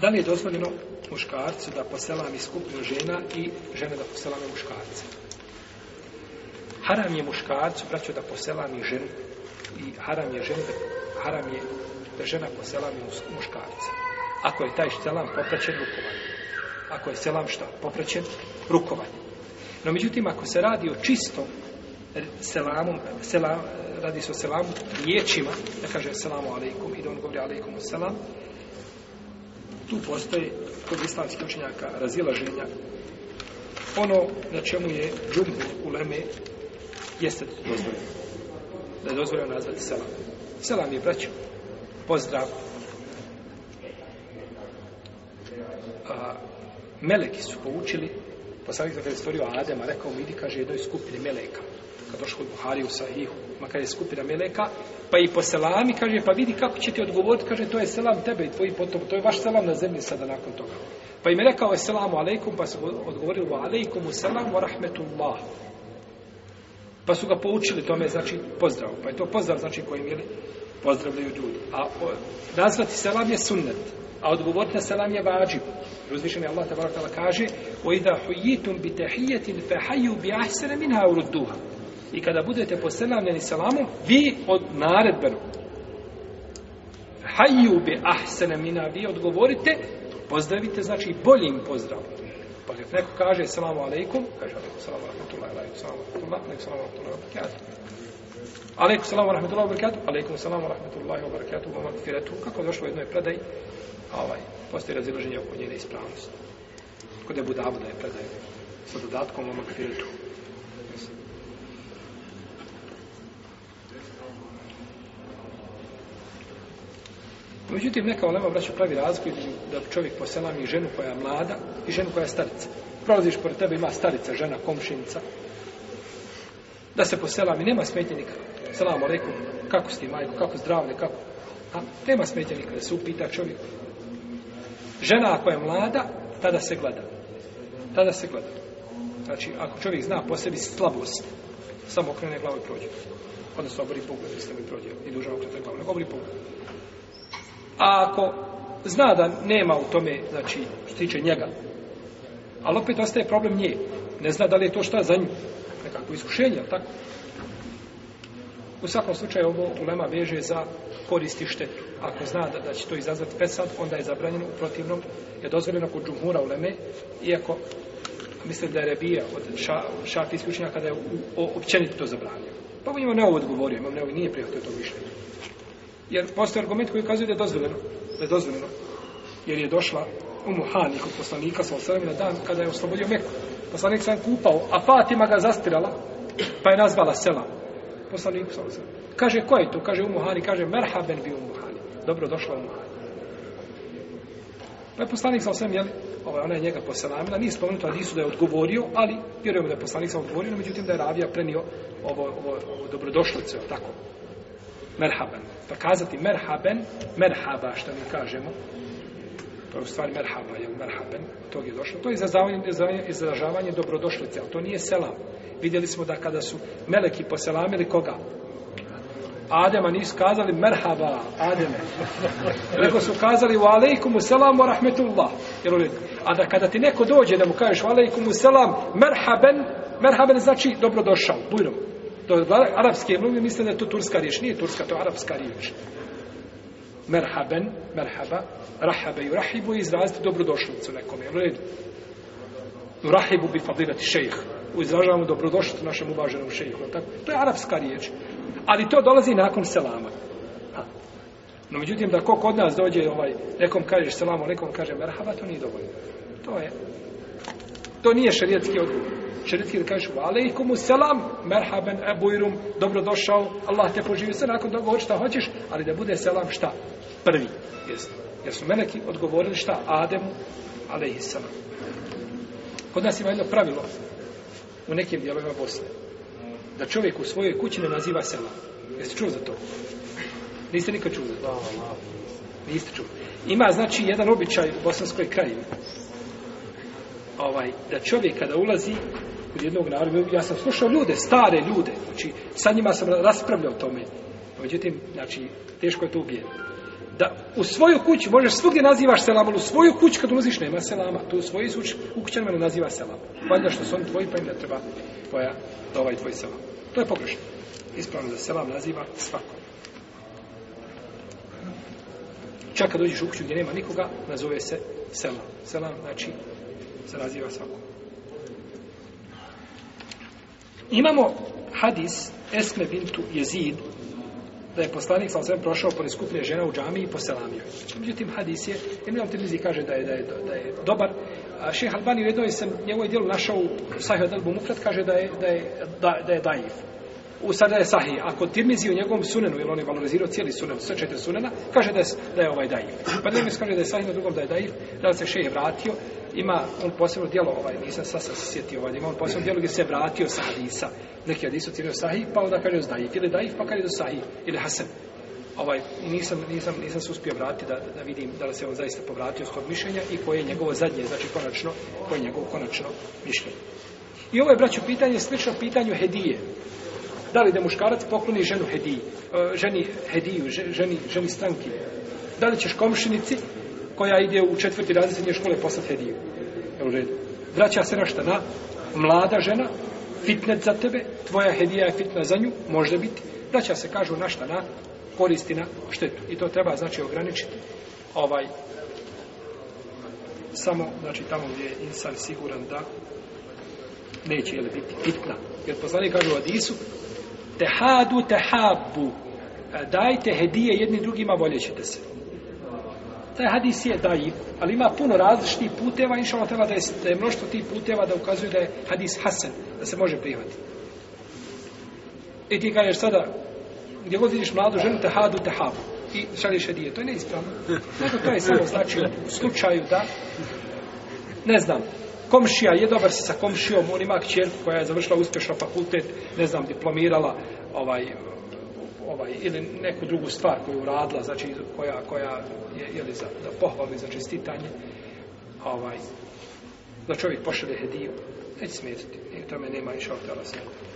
Da li je dozvoljeno muškarcu da poselami skupinu žena i žene da poselame muškarce? Haram je muškarcu, braću, da poselami ženu i haram je žena, haram je da žena poselami muškarca. Ako je taj selam popraćen rukovanje. Ako je selam šta? Popraćen rukovanje. No, međutim, ako se radi o čistom selamu, selam, radi se o selamu riječima, da kaže selamu alaikum, ide on govori alaikum o selamu, tu postoje kod islamskih učenjaka razilaženja ono na čemu je džumbu u Leme jeste dozvoljeno da je dozvoljeno nazvati selam selam je braćo pozdrav a meleki su poučili pa sad kada je stvorio Adema rekao mi idi kaže jednoj skupini meleka kad došao kod Buhari u Sahihu, makar je skupina Meleka, pa i po selami, kaže, pa vidi kako će ti odgovoriti, kaže, to je selam tebe i tvoji potom, to je vaš selam na zemlji sada nakon toga. Pa im je rekao, selamu alaikum, pa su odgovorili, wa alaikum, selam, wa rahmetullah. Pa su ga poučili tome, znači, pozdrav. Pa je to pozdrav, znači, kojim je pozdravljaju ljudi. A o, nazvati selam je sunnet, a odgovoriti na selam je vađib. Uzvišen je Allah, tabarakala, kaže, o idha hujitum bi tehijetin fe haju bi ahsere min hauru duha. I kada budete poselamljeni salamom, vi od naredbenu. Hayyu bi ahsana mina, vi odgovorite, pozdravite znači boljim pozdravom. Pa kad neko kaže selamun alejkum, kaže alejkum selam rahmetullahi alejkum selam rahmetullahi ve berekatuh. Alejkum selam rahmetullahi ve berekatuh. Alejkum selam rahmetullahi kako došlo jedno je predaj. Ovaj posle razilaženja oko njene ispravnosti. Kod je budavda je predaj sa dodatkom ovog firetu. Međutim, neka olema vraća pravi razgoj da čovjek poselami ženu koja je mlada i ženu koja je starica. Prolaziš pored tebe, ima starica, žena, komšinica. Da se poselami, nema smetnje nikada. Salamu alaikum, kako ste majko, kako zdravne, kako... A nema smetnje nikada, da se upita čovjek. Žena ako je mlada, tada se gleda. Tada se gleda. Znači, ako čovjek zna po sebi slabost, samo okrene glavu i prođe. Odnosno, obori pogled, mislim, i prođe. I duža okrene glavu, nego obori pogled. A ako zna da nema u tome, znači, što tiče njega, ali opet ostaje problem nje. Ne zna da li je to šta za nju. Nekako iskušenje, ali tako? U svakom slučaju ovo ulema veže za koristi štetu. Ako zna da, da će to izazvati pesad, onda je zabranjeno u protivnom, je dozvoljeno kod džumhura uleme, iako mislim da je rebija od ša, šafijskih učenja kada je u, u, u, općenito to zabranio. Pa imam ne ovo odgovorio, imam ne ovo i nije prijatelj to mišljenje jer postoji argument koji kazuje da je dozvoljeno, da je dozvoljeno, jer je došla u Muhani kod poslanika sa osrami na dan kada je oslobodio Meku. Poslanik sam kupao, a Fatima ga zastirala, pa je nazvala Selam. Poslanik sa osrami. Kaže, ko je to? Kaže, Umuhani. Kaže, Merhaben bi Umuhani. Dobro, došla Umuhani. Pa je poslanik sa osrami, jel, ovaj, ona je njega poselamila, nije spomenuto Adisu da je odgovorio, ali vjerujemo da je poslanik sa odgovorio, međutim da je Ravija prenio ovo, ovo, ovo dobrodošlice, tako merhaban. Pa kazati merhaben, merhaba, što mi kažemo. To je u stvari merhaba, jel merhaben, tog je došlo. To je izražavanje, izražavanje, izražavanje dobrodošlice, ali to nije selam. Vidjeli smo da kada su meleki poselamili koga? Adema nisu kazali merhaba, Ademe. Nego su kazali u alaikumu selam wa rahmetullah. Jel uvijek? A da kada ti neko dođe da mu kažeš u alaikumu selam merhaben, merhaben znači dobrodošao, bujno do arapske mnogi misle da je to turska riječ. Nije turska, to je arapska riječ. Merhaben, merhaba, rahabe i rahibu i izraziti dobrodošlicu nekom. Jel redu? Rahibu bi fadirati šejh. Izražavamo dobrodošlicu našem uvaženom šejhu. To je arapska riječ. Ali to dolazi nakon selama. Ha. No međutim, da kog od nas dođe ovaj, nekom kažeš selamu, nekom kaže merhaba, to nije dovoljno. To je To nije šerijatski odgovor. Šerijatski da kažeš valejkumu selam, merhaben ebujrum, dobrodošao, Allah te poživi sve nakon toga, hoći šta hoćeš, ali da bude selam šta? Prvi. Jesu. Jer su meneki odgovorili šta? Ademu, alejhisama. Kod nas ima jedno pravilo u nekim dijelovima Bosne. Da čovjek u svojoj kući ne naziva selam. Jeste čuo za to? Niste nikad čuo za to? Niste čuo. Ima znači jedan običaj u bosanskoj kraji ovaj, da čovjek kada ulazi kod jednog naroda, ja sam slušao ljude, stare ljude, znači sa njima sam raspravljao o tome, međutim, znači, teško je to ubije. Da u svoju kuću, možeš svugdje nazivaš selam, ali u svoju kuću kad ulaziš nema selama, tu u svoji suč, u kućanima ne naziva selam. Valjda što su oni tvoji, pa im ne treba tvoja, ovaj tvoj selam. To je pogrešno. Ispravno da selam naziva svako. Čak kad dođeš u kuću gdje nema nikoga, nazove se selam. Selam znači se naziva svako. Imamo hadis Esme bintu Jezid da je poslanik sam sam prošao pored skupne žena u džami i poselamio. Međutim, hadis je, Emilio Tirmizi kaže da je, da je, da je dobar. A šeha Albani u jednoj sam njegovoj dijelu našao u Sahih od Elbu Mufrat, kaže da je, da je, da, da je dajiv. U sada je Sahih. Ako Tirmizi u njegovom sunenu, ili on je valorizirao cijeli sunen, sve četiri sunena, kaže da je, da je ovaj dajiv. Pa Tirmizi kaže da je Sahih na drugom da je dajiv, da se šeha vratio, ima on posebno djelo, ovaj, nisam sad se sjetio ovaj, ima on posebno djelo gdje se vratio sa hadisa, neki hadis od cijelio sahih, pa onda kaže zdajif, ili daif, pa kaže do sahih, ili hasan. Ovaj, nisam, nisam, nisam se uspio vratiti da, da vidim da li se on zaista povratio s tog mišljenja i koje je njegovo zadnje, znači konačno, koje je njegovo konačno mišljenje. I ovo je, braću, pitanje slično pitanju hedije. Da li da muškarac pokloni ženu hediji, e, ženi hediju, ženi, ženi stranki, da li ćeš komšinici koja ide u četvrti razred srednje škole poslat hediju. Evo redu. Vraća se na šta? Na mlada žena, fitnet za tebe, tvoja hedija je fitna za nju, može biti. Vraća se, kažu, na šta? Na koristi na štetu. I to treba, znači, ograničiti. Ovaj, samo, znači, tamo gdje je insan siguran da neće je biti fitna. Jer poznani kažu u Adisu, tehadu tehabu, dajte hedije jedni drugima, voljet ćete se taj hadis je daif, ali ima puno različitih puteva, inša ono treba da je, da je mnoštvo tih puteva da ukazuju da je hadis hasan, da se može prihvatiti. I e ti kažeš sada, gdje god vidiš mladu ženu, te hadu, te havu. I šališ hadije, to je neispravno. Nego to je samo znači u slučaju da, ne znam, komšija je dobar sa komšijom, on ima kćerku koja je završila uspješno fakultet, ne znam, diplomirala, ovaj, ovaj ili neku drugu stvar koju je uradila, znači koja koja je je li za da pohvali za čestitanje. Ovaj da čovjek pošalje hediju, neće smetati. I tome nema inshallah da se.